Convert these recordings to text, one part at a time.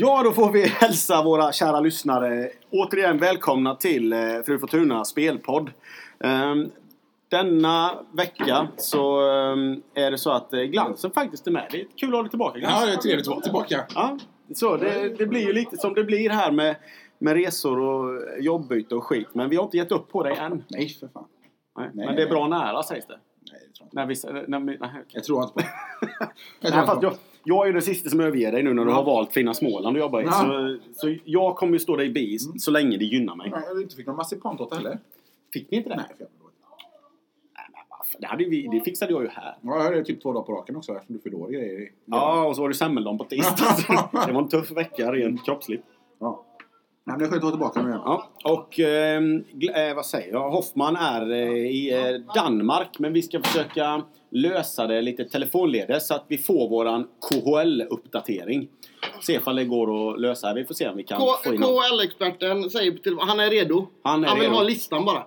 Ja, då får vi hälsa våra kära lyssnare återigen välkomna till eh, Fru Fortuna spelpodd. Ehm, denna vecka så ehm, är det så att eh, Glansen faktiskt är med. Det är kul att ha dig tillbaka Ja, Glansen. det är trevligt att vara tillbaka. Ja, så det, det blir ju lite som det blir här med, med resor och jobbbyte och skit. Men vi har inte gett upp på dig än. Nej, för fan. Nej, Nej, men det är bra nära sägs det. Nej, det tror jag inte. När vi, när vi, nej, okej. Jag tror inte på det. Jag tror inte jag, jag är ju den sista som överger dig nu när du har valt Fina Småland att jobba i. Så, så jag kommer ju stå dig bi så länge det gynnar mig. Nej, Jag inte fick någon marsipantårta heller. Fick ni inte det? Nej, jag? Det, hade vi, det fixade jag ju här. Ja, jag hade typ två dagar på raken också eftersom du fyllde år grejer. Ja, och så var det semmeldagen på tisdag. det var en tuff vecka rent kroppsligt. Nej, men skönt att vara tillbaka nu. Ja, och ehm, eh, vad säger jag? Hoffman är eh, i eh, Danmark men vi ska försöka lösa det lite telefonledes så att vi får våran KHL-uppdatering. Se ifall det går att lösa. Vi får se om vi kan få in. KHL-experten säger till han är redo. Han är han vill redo. ha listan bara.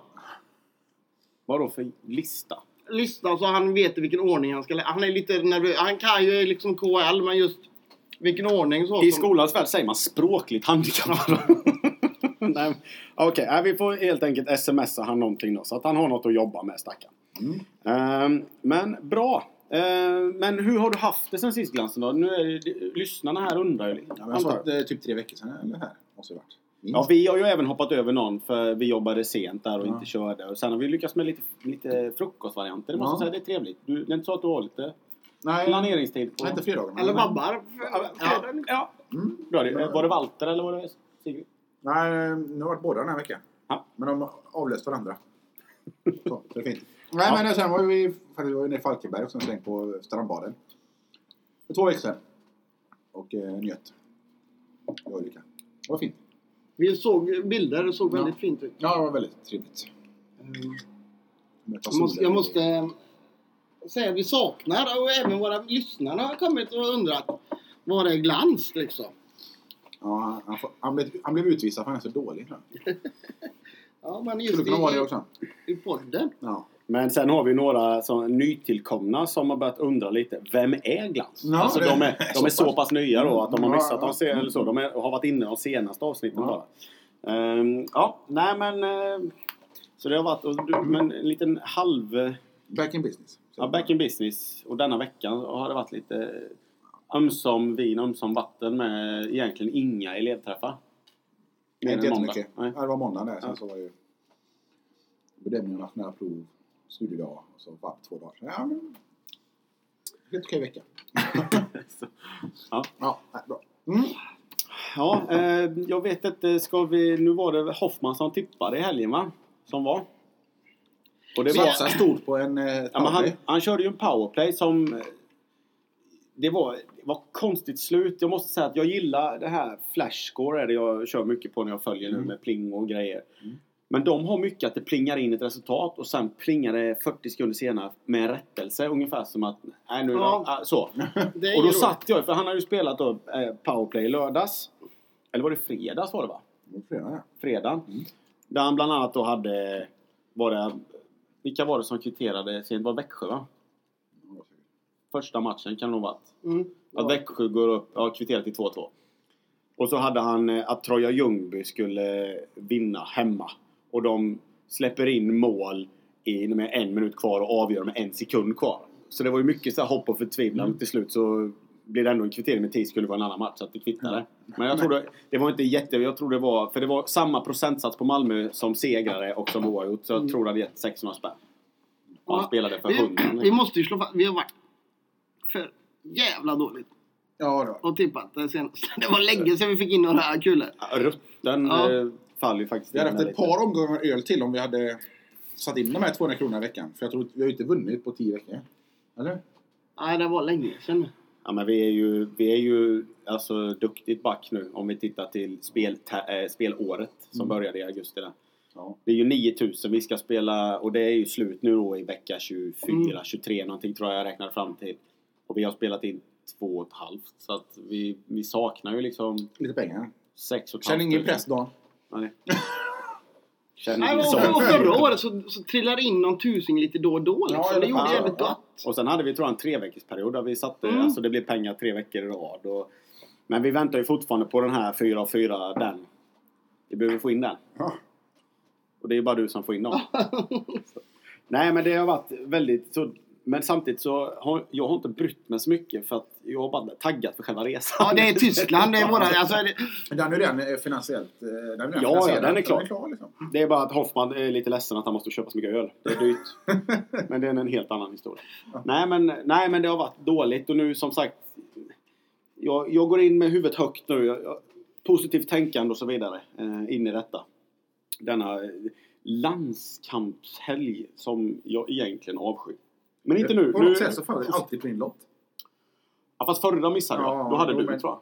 Vadå för lista? Listan så han vet i vilken ordning han ska lä- Han är lite nervös. Han kan ju liksom KHL men just vilken ordning så. I skolans värld säger man språkligt handikappad. Okej, nej, vi får helt enkelt smsa han någonting då så att han har något att jobba med stackaren. Mm. Ehm, men bra. Ehm, men hur har du haft det sen sist Glansen då? Nu är det, lyssnarna här undrar ju lite. Ja, men jag sa antar att jag. det är typ tre veckor sedan eller här. Måste det varit. Minst. Ja, vi har ju även hoppat över någon för vi jobbade sent där och Ja. inte körde. Och sen har vi lyckats med lite, lite frukostvarianter. Det måste Ja. säga, det är trevligt. Du, det är inte så att du har lite Nej, planeringstid? På... Nej, inte fredagen. Eller vabbar. Ja, Ja. Mm. Var det Walter eller var det Sigrid? Nej, nu har varit båda den här veckan. Ja. Men de har avlöst varandra. Så, så det är fint. Nej, Ja. men sen var vi faktiskt var vi nere i Falkenberg och sen släng på strandbaden. För två veckor sedan. Och eh, njöt. Jag och Ulrika. Det var fint. Vi såg bilder. Det såg Ja. väldigt fint ut. Ja, det var väldigt trevligt. Mm. Måste, jag måste eh, säga att vi saknar och även våra lyssnare har kommit och undrat var är glans liksom? Ja, han, han, får- han, blev, han blev utvisad för han är så dålig. tror jag. Ja, men Skulle just kunna vara det också. i podden. Ja. Men sen har vi några som nytillkomna som har börjat undra lite. Vem är Glans? Ja, alltså det- de är, de är så pass nya då att de har missat ja. de, se- eller så. De är, har varit inne de senaste avsnitten Ja. bara. Ehm, ja, nej men... eh, så det har varit och du, men en liten halv... Back in business. Ja, back in business. Och denna veckan har det varit lite ömsom vin, ömsom vatten med egentligen inga elevträffar. Nej, inte jättemycket. Nej. Ja, det var måndag där. Sen Ja. så var ju bedömning av nationella prov, studiedag och så var det två dagar. Ja, men... Helt okej vecka. Ja. Ja, bra. Mm. Ja, eh, jag vet inte, ska vi... Nu var det Hoffman som tippade i helgen va? Som var. Och det var... Vasa stod på en eh, Ja, han, han körde ju en powerplay som... Det var, det var konstigt slut. Jag måste säga att jag gillar det här flashscore är det jag kör mycket på när jag följer nu Mm. med pling och grejer. Mm. Men de har mycket att det plingar in ett resultat och sen plingar det 40 sekunder senare med en rättelse. Ungefär som att... Nej, nu Ja. ja. Så. Det är Och då satt jag, för han hade ju spelat då eh, powerplay lördags. Eller var det fredags var det va? Det var fredag, ja. fredagen. Mm. Där han bland annat då hade... Var det, vilka var det som kvitterade sent? Det var Växjö va? Första matchen kan det nog varit. Mm. Att Växjö går upp, ja, kvitterar till 2-2. Och så hade han eh, att Troja Ljungby skulle vinna hemma. Och de släpper in mål i, med en minut kvar och avgör med en sekund kvar. Så det var ju mycket så hopp och förtvivlan. Mm. Till slut så blir det ändå en kvittering med 10 skulle vara en annan match så att det kvittade. Men jag tror det, var inte jätte... Jag tror det var... För det var samma procentsats på Malmö som segrare och som oavgjort. Så jag Mm. tror det hade gett 600 spänn. Och han spelade för Vi, 100. vi måste ju slå fast, vi har varit för jävla dåligt Ja, det var och tippat det senaste. Det var länge sedan vi fick in några kulor. Rutten Ja. eh, faller ju faktiskt Vi hade haft ett lite. par omgångar öl till om vi hade satt in de här 200 kronorna i veckan. För jag tror vi har ju inte vunnit på 10 veckor. Eller? Nej, det var länge sedan. Ja, men vi är ju, vi är ju alltså duktigt back nu om vi tittar till spel, äh, spelåret som Mm. började i augusti. Där. Ja. Det är ju 9000 vi ska spela och det är ju slut nu då i vecka 24, Mm. 23 någonting tror jag jag räknade fram till. Och vi har spelat in två och ett halvt så att vi, vi saknar ju liksom Lite pengar. sex och Känner ingen press Dan. Nej. Nej, och, och förra året så, så trillade det in någon tusing lite då och då. Liksom. Ja, det gjorde ja, jävligt ja. gott. Och sen hade vi tror jag en tre veckors period där vi satte, Mm. alltså det blev pengar tre veckor i rad. Och, Men vi väntar ju fortfarande på den här 4 av 4 den. Vi behöver få in den. Ja. Och det är ju bara du som får in dem. Nej men det har varit väldigt så, Men samtidigt så har jag har inte brytt mig så mycket för att jag har bara taggat för själva resan. Ja, det är Tyskland. Det är våra... Alltså, är det, Men den är redan eh, finansiellt... eh, Den är redan Ja, ja, den är klar. klar liksom. Det är bara att Hoffman är lite ledsen att han måste köpa så mycket öl. Det är dyrt. men det är en helt annan historia. Ja. Nej, men, nej men det har varit dåligt och nu som sagt jag, jag går in med huvudet högt nu. Jag, jag, positivt tänkande och så vidare eh, in i detta. Denna eh, landskampshelg som jag egentligen avskyr. Men inte nu. På nu något sätt så faller det alltid på din lott. ja, fast förra missade jag. Ja, Då hade du men- tror jag.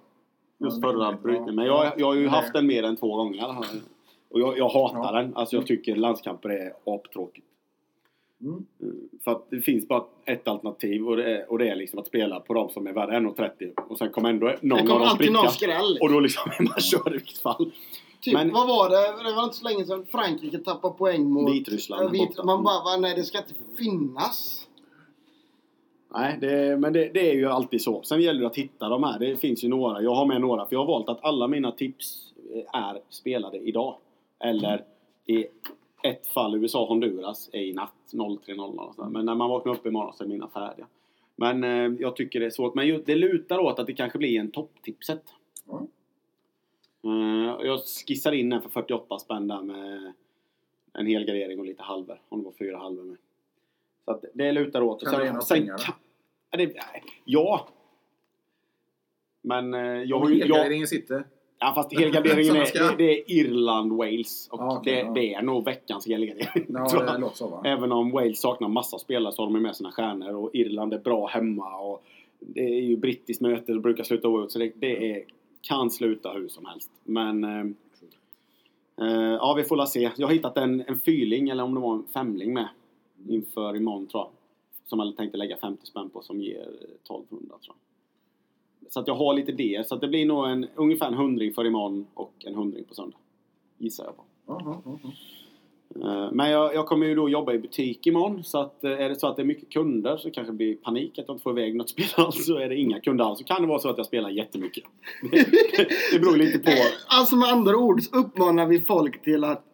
Just Ja, förra brytningen. Men jag, jag har ju nej. haft den mer än två gånger. Och jag, jag hatar Ja. den. Alltså jag tycker landskamper är aptråkigt. Mm. För att det finns bara ett alternativ och det är, och det är liksom att spela på de som är värre 1,30 och sen kommer ändå någon det av dem alltid någon spricka. skräll. Och då liksom är man körd i vilket fall. Typ, Men- vad var det? Det var inte så länge sedan Frankrike tappade poäng mot... Vitryssland Vit, man bara, nej det ska inte finnas. Nej, det, men det, det är ju alltid så. Sen gäller det att hitta de här. Det finns ju några. Jag har med några. För jag har valt att alla mina tips eh, är spelade idag. Eller i ett fall USA-Honduras är i natt 03.00. och sådär. Men när man vaknar upp imorgon så är mina färdiga. Men eh, jag tycker det är svårt. Men ju- det lutar åt att det kanske blir en topptipset. Ja. Eh, jag skissar in en för 48 spänn där med en hel gardering och lite halvor. Om det var fyra halvor med. Så att det lutar åt. Kan det ge några pengar, kan- det, ja. Men eh, jag har ju... Helgarderingen sitter. ja, fast helgarderingen är, det, det är Irland-Wales. Och Ja, okej, det, ja. det är nog veckans helgardering. Ja, det så? Även om Wales saknar massa spelare så har de med sina stjärnor och Irland är bra hemma och det är ju brittiskt möte och brukar sluta oavgjort så det, det är, kan sluta hur som helst. Men eh, eh, ja, vi får la se. Jag har hittat en, en fyrling eller om det var en femling med inför imorgon tror jag. Som jag tänkte lägga 50 spänn på som ger 1200 tror jag. Så att jag har lite det. Så att det blir nog en, ungefär en hundring för imorgon och en hundring på söndag. Gissar jag på. Ja. Eh, Men jag, jag kommer ju då jobba i butik imorgon så att eh, är det så att det är mycket kunder så kanske det blir panik att jag inte får iväg något spel alls. Så är det inga kunder alls så kan det vara så att jag spelar jättemycket. Det beror lite på. Alltså med andra ord så uppmanar vi folk till att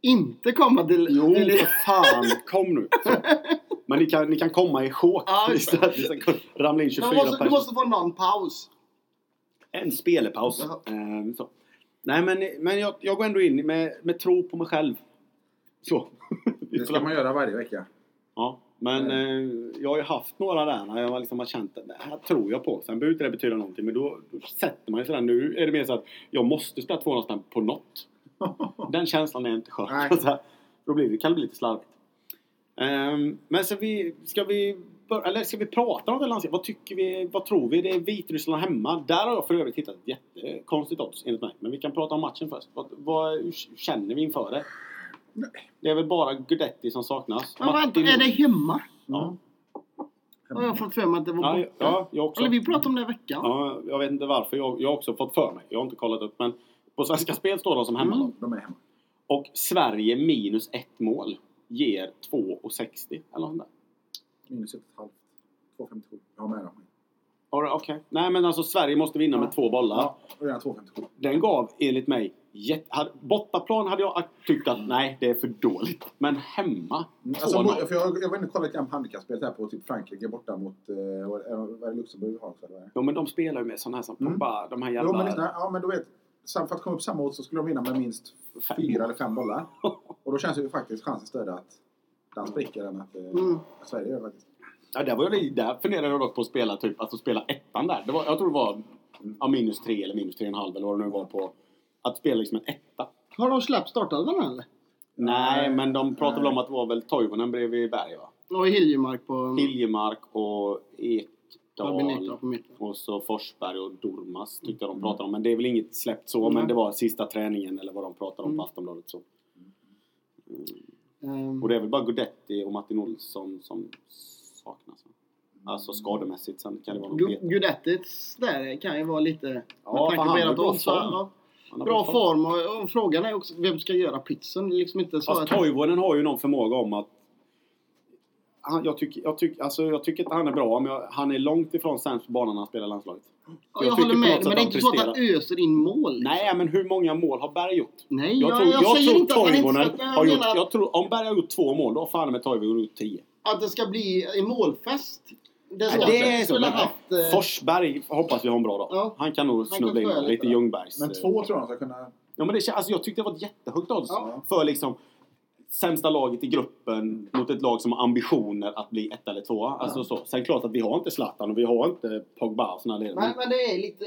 inte komma till... Jo, till för fan, kom nu! Så. Men ni kan, ni kan komma i chock Ja, just det. istället. Sen ramla in 24 du, måste, du personer. måste få någon paus. En spelepaus. Jaha. Eh, så. Nej men, men jag, jag går ändå in med, med tro på mig själv. Så. Det ska man göra varje vecka. Ja, men eh, jag har ju haft några där när jag liksom har känt att det här tror jag på. Sen behöver inte det betyda någonting. Men då, då sätter man ju sådär. Nu är det mer så att jag måste spela 200 spänn på något. Den känslan är inte skön. Då blir det, kan det bli lite slarvigt. Ehm, men så vi, ska vi bör- eller ska vi prata om det landslaget? Vad tycker vi? Vad tror vi? Det är Vitryssland hemma. Där har jag för övrigt hittat ett jättekonstigt odds enligt mig. Men vi kan prata om matchen först. Vad, vad hur känner vi inför det? Det är väl bara Gudetti som saknas. Men vänta, är det hemma? Ja. Har jag fått för mig att det var Ja, borta? ja, jag också. Eller vi pratade om det i veckan. Ja, jag vet inte varför. Jag, jag har också fått för mig. Jag har inte kollat upp. Men på Svenska Spel står de som hemma. Mm. De är hemma. Och Sverige minus ett mål ger 2,60 eller sånt där. Minus ett halvt. 2,57. Jag har med dem. Okej. Nej men alltså Sverige måste vinna med två bollar. Ja, och gärna 2,57. Den gav enligt mig jätte... Bortaplan hade jag tyckt att nej, det är för dåligt. Men hemma, Mm, 2-0. Alltså, för jag, jag var inne och kollade lite på handikappspelet här på typ Frankrike borta mot... Eh, Luxemburg? Jo men de spelar ju med sådana här som Mm. Pogba, de här Jo, jävla... men, lyssna, ja, men du vet. För att komma upp samma odds så skulle de vinna med minst fyra eller fem bollar. Och då känns ju faktiskt chansen större att den spricker än att eh, Mm. Sverige gör faktiskt. Ja, där, var jag, där funderade jag dock på att spela typ, alltså spela ettan där. Det var, jag tror det var ja, minus tre eller minus tre och en halv eller vad det nu var på. Att spela liksom en etta. Har de släppt startelvan eller? Nej, men de pratade väl Nej. om att det var väl Toivonen bredvid Berg va? Och Hiljemark på... Hiljemark och Albin På mitten. Och så Forsberg och Dormas tyckte jag de Mm. pratade om. Men det är väl inget släppt så. Mm. Men det var sista träningen eller vad de pratade om Mm. på Aftonbladet. Så. Ehm, Och det är väl bara Gudetti och Martin Olsson som saknas. Alltså skademässigt. Sen kan det vara någon där kan ju vara lite... Ja, så- form. ja, Han har Bra form och, och frågan är också vem ska göra pizzan? Liksom inte så Fast att... Toivonen har ju någon förmåga om att han, jag, tycker, jag, tycker, alltså, jag tycker inte han är bra, men jag, han är långt ifrån sämst på banan när han spelar landslaget. Ja, Jag jag, tycker håller med men det är han inte så att han öser in mål. liksom. Nej, men hur många mål har Berg gjort? Nej, Jag jag, tror, jag, jag säger tror inte att han inte Toivonen ska... Jag har gjort... menar Jag tror, om Berg har gjort två mål, då har fan med Toivonen gjort tio. att det ska bli en målfest. Det, ska, det är så. haft... eh, Forsberg hoppas vi har en bra dag. Ja. Han kan nog Han snubbla in lite lite. Ljungbergs. Men eh, två tror jag de ska kunna... Ja, men det, alltså, jag tyckte det var ett jättehögt odds Ja. för liksom sämsta laget i gruppen mot ett lag som har ambitioner att bli ett eller två. Alltså, så. Sen klart att vi har inte Zlatan och vi har inte Pogba och såna där. men, men det är lite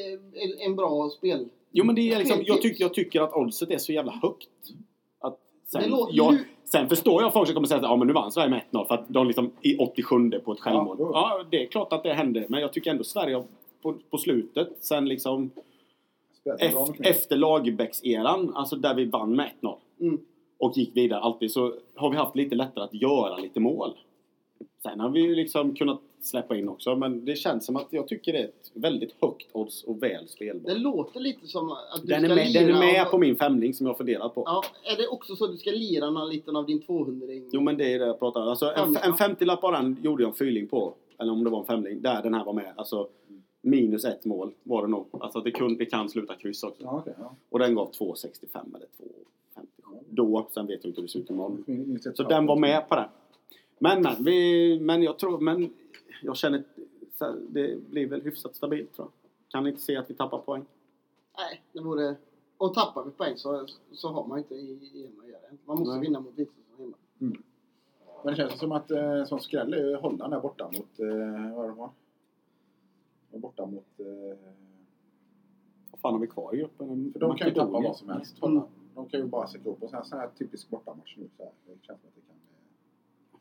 en, bra spel. Jo men det är liksom, jag, tyck, jag tycker att oddset är så jävla högt. Att sen, låter jag, sen förstår jag folk som kommer säga att ja, men nu vann Sverige med 1-0 för att de liksom i 87 på ett självmål. Ja, Ja, det är klart att det hände. Men jag tycker ändå Sverige på, på slutet, sen liksom spelat bra ef, mycket mer. efter Lagerbäcks-eran, alltså där vi vann med 1-0 Mm. Och gick vidare alltid, så har vi haft lite lättare att göra lite mål. Sen har vi ju liksom kunnat släppa in också, men det känns som att jag tycker det är ett väldigt högt odds och väl spelbart. Det låter lite som att du Den är, ska med, lira den är med av- på min femling som jag har funderat på. Ja, är det också så att du ska lira någon liten av din 200 Jo men det är det jag pratar om. Alltså, en, en 50-lapp av den gjorde jag en fyrling på. Eller om det var en femling. Där den här var med. Alltså minus ett mål var det nog. Alltså det, kunde, det kan sluta kryss också. Ja, okej. ja. Och den gav 2,65 eller 2,57. Då. Sen vet jag inte hur det ser ut imorgon. Så den var med på den. Men men. Vi, men jag tror... Men jag känner... Det blir väl hyfsat stabilt tror jag. Kan inte se att vi tappar poäng. Nej, det vore... Och tappar vi poäng så, så har man inte i EM att göra. Man måste Nej. vinna mot Vitryssland hemma. Men det känns som att eh, som skräll är Holland där borta mot... Eh, vad är det är borta mot... Eh, Vad fan har vi kvar i gruppen? för de kan ju tappa vad som helst. Holland. De kan ju bara sätta upp. Och sen sån här typisk bortamatch nu. Så här. Det känns som att det kan...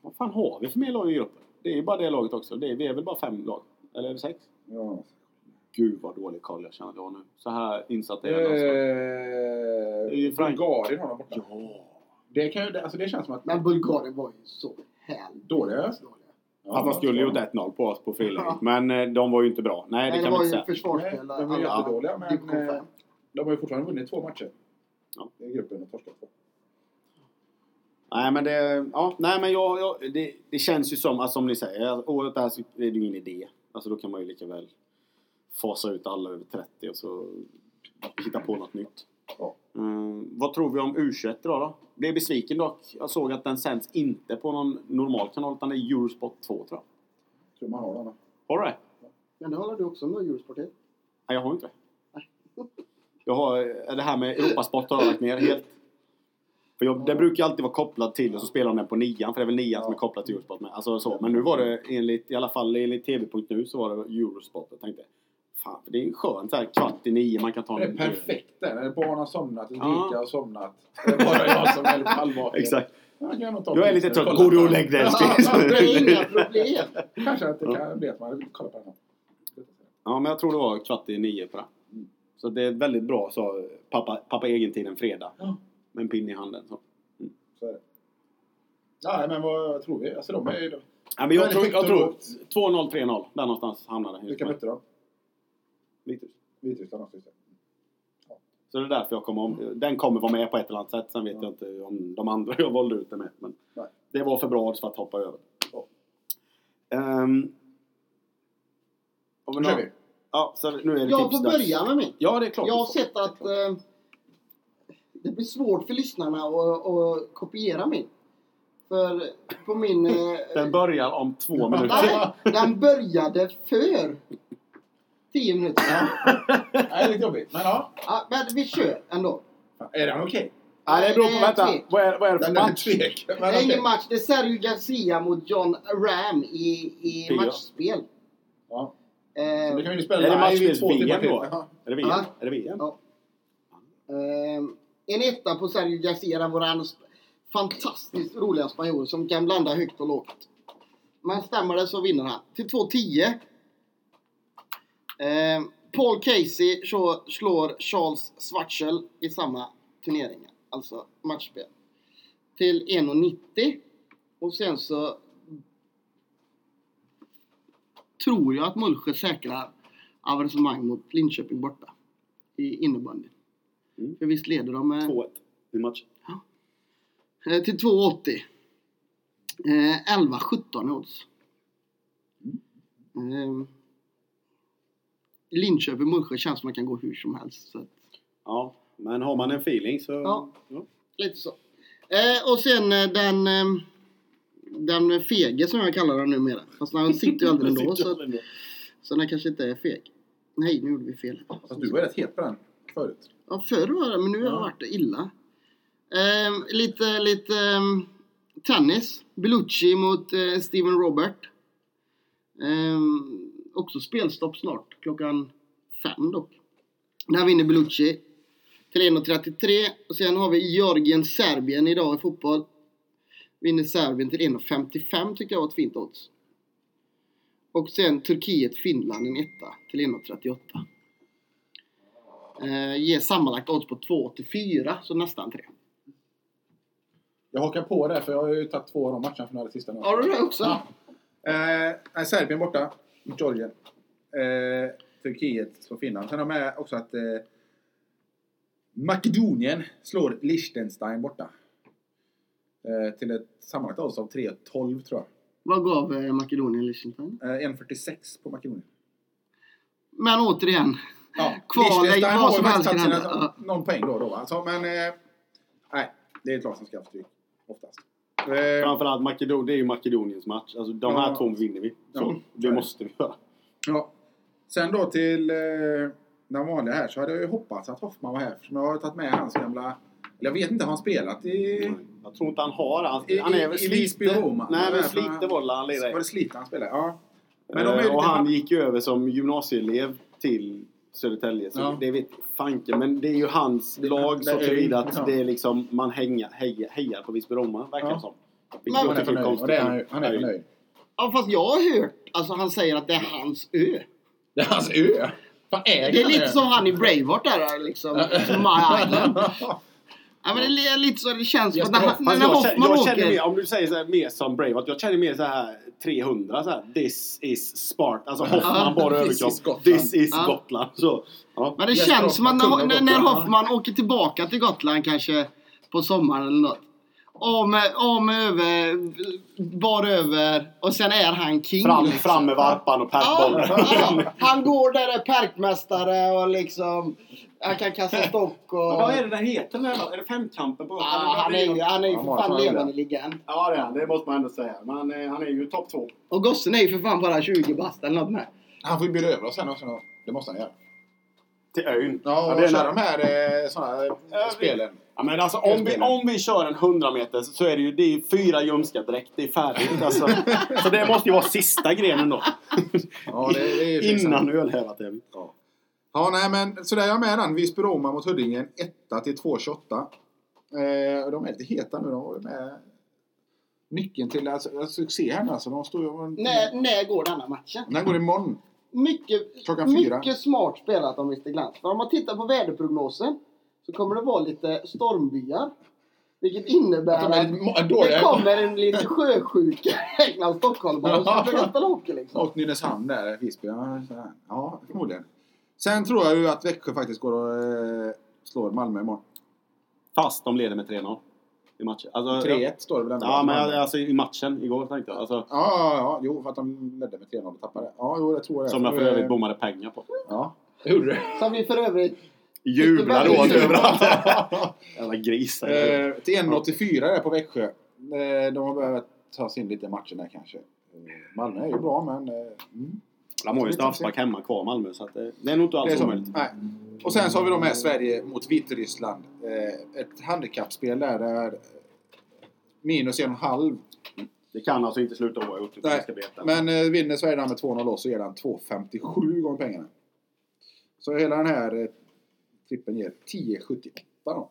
Vad fan har vi för mer lag i gruppen? Det är ju bara det laget också. Det är, vi är väl bara fem lag? Eller är det sex? ja. Gud vad dålig koll jag känner att jag har nu. Så här insatt är jag. Alltså. Eh, Det ju Bulgarien har de borta. Ja. Det, kan ju, alltså det känns som att... Men Bulgarien var ju så härligt Dåliga? Ja, Fast de skulle gjort 1-0 på oss på friläget. Men eh, de var ju inte bra. Nej, det Nej, det kan var vi ju inte säga. Nej, de var alla- jättedåliga, men, eh. De har ju fortfarande vunnit två matcher. Ja. I gruppen och torskat två. Nej, men det... Ja, nej, men jag, jag, det, det känns ju som, alltså, som ni säger, året där så är det ju ingen idé. Alltså då kan man ju lika väl fasa ut alla över 30 och så hitta på något nytt. Ja. Mm, vad tror vi om U21 idag då? Blev besviken dock. Jag såg att den sänds inte på någon normal kanal utan det är Eurosport 2 tror jag. Tror man har den. då. Har du det? Men det håller du också med Eurosport i. Nej, jag har inte det. Jag har, eh, det här med Europasport har jag lagt ner helt. För jag, den brukar alltid vara kopplad till och så spelar de den på nian för det är väl nian som är kopplad till Eurosport med. Alltså så. Men nu var det enligt, i alla fall enligt TV.nu så var det Eurosport. Jag tänkte, fan det är ju skönt så här kvart i nio man kan ta Det är en perfekt där. Barn har somnat, Ulrika Ja. har somnat. Det är bara jag som är halvvaken. Exakt. Jag, är lite trött. Går du och lägg dig det är inga problem. Kanske att det kan bli att man vill kolla på den. här. Ja, men jag tror det var kvart i nio på det. Så det är väldigt bra, så pappa, pappa egentid en fredag. Ja. Med en pinne i handen. Så. Så är det. Nej, men vad tror vi? Alltså de är ju... Ja, men jag tror, jag tror lågt. 2-0, 3-0. Där någonstans hamnar det. Vilka mötte de? Vitryssland. Vitryssland också. det. Så det är därför jag kommer om, Den kommer vara med på ett eller annat sätt. Sen vet Ja. jag inte om de andra jag valde ut är med. Men Nej. det var för bra odds för att hoppa över. Ja. Ehm, om Nu kör vi. Ja, så nu är det Jag får tipsdags. börja med min. Ja, det är klart. Jag du har får. sett att eh, det blir svårt för lyssnarna att, att kopiera min. För på min... Eh, Den börjar om två minuter. nej, den började för 10 minuter. Nej, det är lite jobbigt. Men ja. Ja, men vi kör ändå. Är den okej? Nej, det beror på, är vänta. Vad är, vad är det för Den är match? tvek. Men Det är okej. ingen match. Det är Sergio Garcia mot John Ram i, i Fyra. matchspel. Ja. Eh, Så det kan ju spela Är det live i matchspels två timmar VM till. då? Ja. Är det VM? Ja. Är det VM? Ja. Ehm, en etta på Sergio Garcia, sp- fantastiskt roliga spanjor som kan blanda högt och lågt. Men stämmer det så vinner han. Till 2.10. Ehm, Paul Casey slår, slår Charles Schwarzel i samma turnering. Alltså matchspel. Till 1.90. Och sen så tror jag att Mullsjö säkrar avancemang mot Linköping borta i innebandy. Mm. För visst leder de med... 2-1 i match. Eh, till 2,80. Eh, 11-17 i odds. Eh, Linköping-Mullsjö känns som man kan gå hur som helst. Så. att- Ja, men har man en feeling så... Ja. Lite så. Eh, och sen eh, den, eh, den fege som jag kallar den numera. Fast han sitter ju aldrig ändå. Så, så den kanske inte är feg. Nej, nu gjorde vi fel. Fast du var rätt het på den förut. Ja, förr var det, men nu har jag Ja. varit illa. Ehm, lite lite ehm, tennis. Bellucci mot eh, Steven Robert. Ehm, också spelstopp snart, klockan fem dock. Där vinner Bellucci till 1.33. Och sen har vi Georgien-Serbien idag i fotboll. Vinner Serbien till 1.55 tycker jag var ett fint odds. Och sen Turkiet-Finland en etta till 1.38. Eh, ger sammanlagt odds på 2,84 så nästan 3. Jag hakar på där för jag har ju tagit två av de matcherna från det sista. Har du det också? Ja. Eh, Serbien borta Georgien. Eh, Turkiet slår Finland. Sen har jag med också att eh, Makedonien slår Liechtenstein borta. Eh, till ett sammanlagt odds av 3,12 tror jag. Vad gav eh, Makedonien Liechtenstein? Eh, 1,46 på Makedonien. Men återigen. Ja, Kval, Liechtenstein vad som helst kan hända. någon poäng då då. Alltså, men eh, nej, det är ett lag som ska ha stryk. Oftast. Eh, Framförallt Makedonien, det är ju Makedoniens match. Alltså de Ja. här två vinner vi. Så, Ja. det måste vi göra. Ja. Sen då till eh, den vanliga här så hade jag ju hoppats att Hoffman var här. För jag har tagit med hans gamla... Eller jag vet inte, har han spelat i... Jag tror inte han har han, I- han är väl i- Slite. Roma. Nej Han men är Slite var det han lirade Var det Slite han spelade? Ja. Men de är ju och han gick ju över som gymnasieelev till Södertälje. Så Ja. det vet fanken. Men det är ju hans Det- lag så tillvida att ja. det är liksom man hejar, hejar, hejar på Visby Roma verkar Ja. det som. Men- Vilket Han är förnöjd. Och det är han, han är förnöjd. Ja fast jag har hört, alltså han säger att det är hans ö. Det är hans ö. Fan äger Det är lite som han i Braveheart där liksom. My Island. Ja men det är lite så det känns som att när, när jag, Hoffman känner, jag känner åker. mer, om du säger så här, mer som Braveheart, jag känner mer så här 300 så här. This is Spart. Alltså Hoffman bara This is överkropp. Gotland. This is Ja. Gotland. Så, ja. Men det Jesper känns som att när, när. Hoffman åker tillbaka till Gotland kanske på sommaren eller något. Av med över, bar över och sen är han king. Fram, liksom. fram med varpan och Ja, perkbollen. ja, han går där är parkmästare och liksom han kan kasta stock och... Vad är det den heter? Är det femkampen på Ja, han är ju, han är ju för fan levande legend. Ja, det är han. Det måste man ändå säga. Men han är ju topp två. Och gossen är ju för fan bara 20 bast eller något med. Han får ju bjuda över oss sen också. Det måste han göra. Till ön. Ja, det är och köra när- de här eh, såna eh, vi- spelen. Ja, men alltså, om, vi, om vi kör en 100 meter så är det ju det är fyra ljumskar direkt. Det är färdigt. Alltså. så det måste ju vara sista grenen då. Ja, det, det är ju Innan ölhävartävling. Ja. ja, nej men så där är jag med den. Visby Roma mot Huddinge. 1 till 2,28. Eh, och de är lite heta nu. De var ju med nyckeln till alltså, succé här nu. Alltså, de står ju... När, när går denna matchen? Den går imorgon. Mycket, mycket smart spelat av Mr Glans. För om man tittar på väderprognosen så kommer det vara lite stormbyar. Vilket innebär Att att det kommer en lite sjösjuka jäkla stockholmare som försöker spela hockey liksom. Och Nynäshamn där, Visby. Ja, förmodligen. Sen tror jag ju att Växjö faktiskt går och eh, slår Malmö imorgon. Fast de leder med 3-0 i matchen. Alltså, 3-1 står det väl ändå? Ja, men alltså i matchen igår tänkte jag. Alltså, Ja, ja, ja. Jo, för att de ledde med 3-0 och tappade. Ja, jo, det tror jag. som jag för övrigt bommade pengar på. Ja, gjorde du. Som vi för övrigt Jublar åt överallt. Jävla grisar. Eh, till 1,84 där på Växjö. Eh, de har behövt ta sig in lite i matchen där kanske. Eh, Malmö är ju bra men... Eh, mm. De har ju straffspark hemma kvar Malmö så att det, det är nog inte alls så. omöjligt. Nej. Och sen så har vi då med Sverige mot Vitryssland. Eh, ett handikappspel där. där minus en och en halv. Det kan alltså inte sluta oavgjort. Men eh, vinner Sverige med 2-0 då så ger den 2,57 gånger pengarna. Så hela den här eh, trippen ger 10,78 då.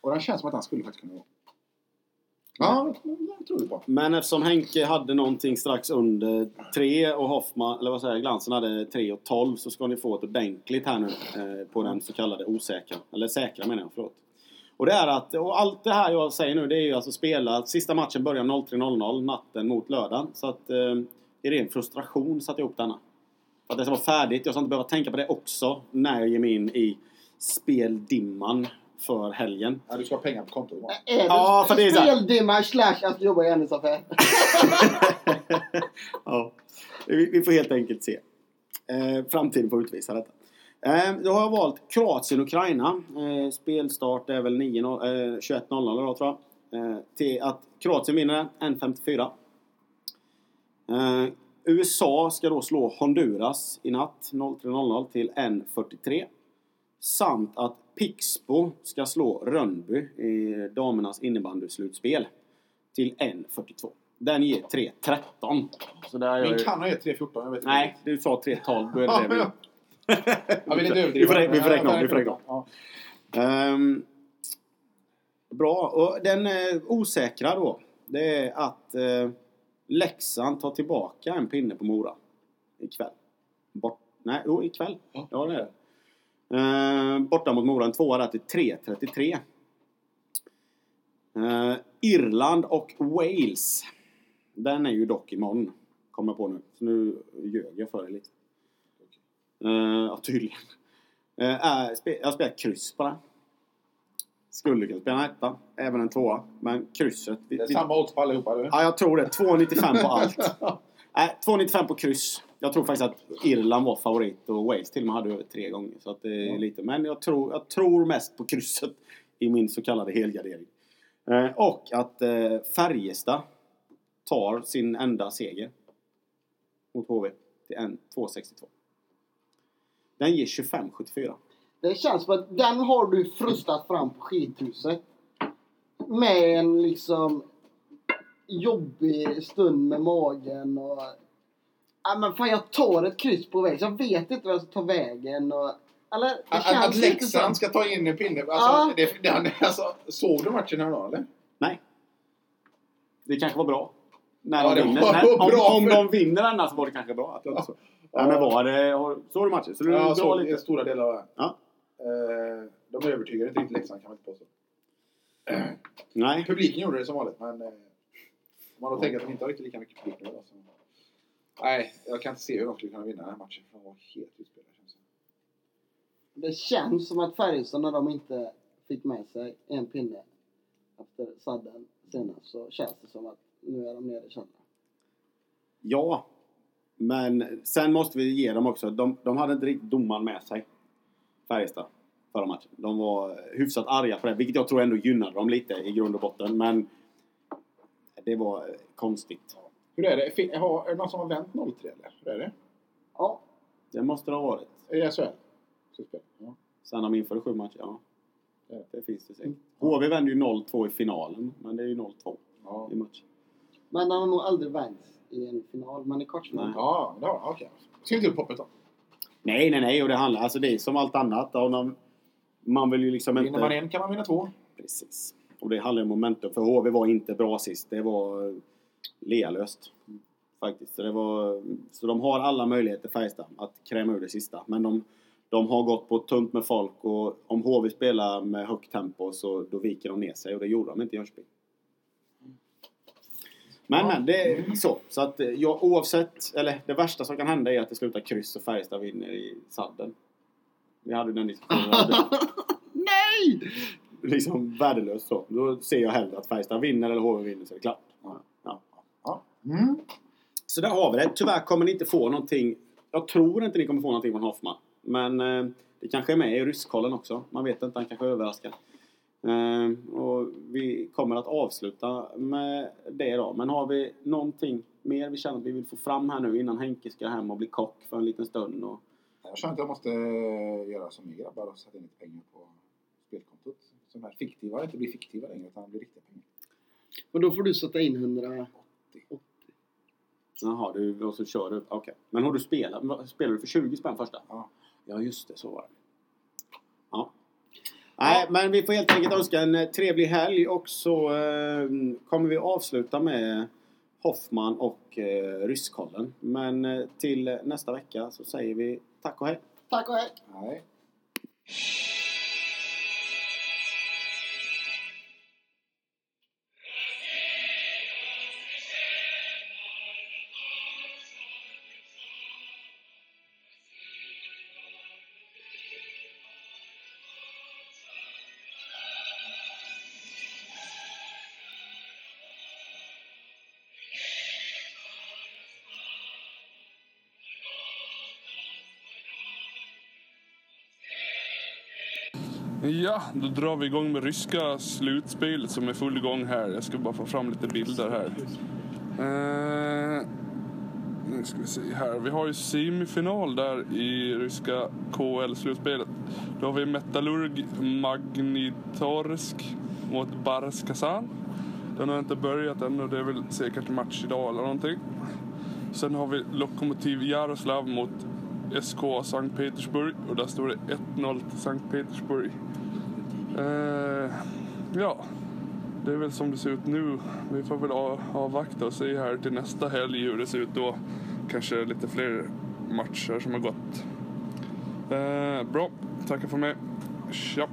Och den känns som att den skulle faktiskt kunna gå. Ja, det tror vi på. Men eftersom Henke hade någonting strax under 3 och Hoffman, eller vad säger jag, Glansen hade 3 och 12 så ska ni få ett ordentligt här nu eh, på den så kallade osäkra. Eller säkra menar jag, förlåt. Och det är att, och allt det här jag säger nu det är ju alltså spela, sista matchen börjar 03.00 natten mot lördagen. Så att eh, i ren frustration satte jag ihop denna. För att det ska vara färdigt, jag ska inte behöva tänka på det också när jag ger mig in i speldimman för helgen. Ja, du ska ha pengar på kontot imorgon. Är det Ja, för det är speldimma slash att jobba i hennes affär? ja, vi, vi får helt enkelt se. Eh, framtiden får utvisa detta. Eh, då har jag valt Kroatien-Ukraina. Eh, spelstart är väl 9, eh, 21.00 då tror jag. Eh, till att Kroatien vinner 1.54. Eh, USA ska då slå Honduras i natt 03.00 till 1.43. Samt att Pixbo ska slå Rönnby i damernas innebandyslutspel till 1.42. Den ger 3.13. Så där Min ju- kan ha gett 3.14. Jag vet Nej, du sa 3.12. Då är det det vi... Inte Vi får, vi får räkna om. Vi får räkna om. Ja. Ehm, bra. Och den eh, osäkra då, det är att eh, Leksand tar tillbaka en pinne på Mora ikväll. Bort, nej, jo, ikväll. Ja. Ja, det är det. Ehm, borta mot Mora, en tvåa där till 3.33. Ehm, Irland och Wales. Den är ju dock imorgon. Kommer jag på nu. Så nu ljög jag för dig lite. Ehm, ja, tydligen. Uh, jag har spelat kryss på den. Skulle kunna spela en etta, även en tvåa. Men krysset... vi- Det är vi- samma odds på allihopa, eller? Ja, jag tror det. 2,95 på allt. Nej, 2,95 på kryss. Jag tror faktiskt att Irland var favorit och Wales till och med hade över tre gånger. Så att det är Ja. lite. Men jag tror, jag tror mest på krysset i min så kallade helgardering. Eh, och att eh, Färjestad tar sin enda seger mot HV till en 2,62. Den ger 25,74. Det känns som att den har du frustat fram på skithuset. Med en liksom jobbig stund med magen och... Ja men fan jag tar ett kryss på väg. Jag vet inte vad jag ska ta vägen och... Eller? Det Att, känns att Leksand ska ta in en pinne. Alltså, Ja. det, det, alltså, såg du matchen häromdagen eller? Nej. Det kanske var bra. När Ja, de vinner. var Nej, bra om, om för- de vinner denna så var det kanske bra. Att jag så. Nej, men var det... har- Såg du matchen? Så du Ja, ja, såg lite? stora delar av den. Ja. Eh, de övertygade inte riktigt Leksand kan man inte påstå. Nej. Publiken gjorde det som vanligt men eh, om man då tänker att de inte har riktigt lika mycket publik nu då, så... Nej, jag kan inte se hur de skulle kunna vinna den här matchen. för De var helt utspelade känns det Det känns som att Färjestad när de inte fick med sig en pinne efter sadden senast så känns det som att nu är de nere i källaren. Ja. Men sen måste vi ge dem också. De, de hade inte riktigt domaren med sig. Färjestad. Förra matchen. De var hyfsat arga på det. Vilket jag tror ändå gynnade dem lite i grund och botten. Men det var konstigt. Hur är det? Fin- har- Är det någon som har vänt 0-3 eller? Hur är det? Ja, Det måste det ha varit. I SHL? Ja. Sen de införde sju matcher. Ja. Ja. Det finns det säkert. HV vände ju 0-2 i finalen. Men det är ju 0-2 Ja. i matchen. men han har nog aldrig vänts i en final. Men i kvartsfinal. Nej. Ja, det har okej. Skriv inte upp hoppet då. Nej, nej, nej. Och det handlar... Alltså det är som allt annat. Och man, man vill ju liksom inte... Vinner man en kan man vinna två. Precis. Och det handlar om momentum. För HV var inte bra sist. Det var eh, lealöst. Faktiskt. Så, det var, så de har alla möjligheter, Färjestad, att kräma ur det sista. Men de, de har gått på tunt med folk och om HV spelar med högt tempo så då viker de ner sig och det gjorde de inte i Jönköping. Men, men, det är så. Så att eh, jag, oavsett, eller det värsta som kan hända är att det slutar kryss och Färjestad vinner i sadden. Vi hade den diskussionen. Nej! Liksom värdelöst så. Då ser jag hellre att Färjestad vinner eller HV vinner så är det klart. Ja. Ja. Mm. Så där har vi det. Tyvärr kommer ni inte få någonting. Jag tror inte ni kommer få någonting från Hoffman. Men eh, det kanske är med i rysskollen också. Man vet inte, han kanske överraskar. Eh, och vi kommer att avsluta med det då. Men har vi någonting mer vi känner att vi vill få fram här nu innan Henke ska hem och bli kock för en liten stund? Och... Jag känner att jag måste eh, göra som ni grabbar och sätta in lite pengar på spelkontot. De här fiktiva inte blir fiktiva längre utan blir riktiga pengar. Och då får du sätta in 100... Jaha, du, och så kör du. Okej. Men har du spelat? Spelar du för 20 spänn första? Ja. Ja, just det. Så var det. Ja. Nej, men vi får helt enkelt önska en eh, trevlig helg och så eh, kommer vi avsluta med Hoffman och eh, Rysskollen. Men eh, till nästa vecka så säger vi tack och hej. Tack och hej! Nej. Ja, då drar vi igång med ryska slutspelet som är full gång här. Jag ska bara få fram lite bilder här. Eh, nu ska vi se här. Vi har ju semifinal där i ryska KL-slutspelet. Då har vi Metallurg Magnitorsk mot Bars Kazan. Den har inte börjat än och det är väl säkert match idag eller någonting. Sen har vi Lokomotiv Jaroslav mot SK Sankt Petersburg och där står det 1-0 till Sankt Petersburg. Eh, ja, det är väl som det ser ut nu. Vi får väl avvakta och se här till nästa helg hur det ser ut då. Kanske lite fler matcher som har gått. Eh, bra, tackar för mig. Tja!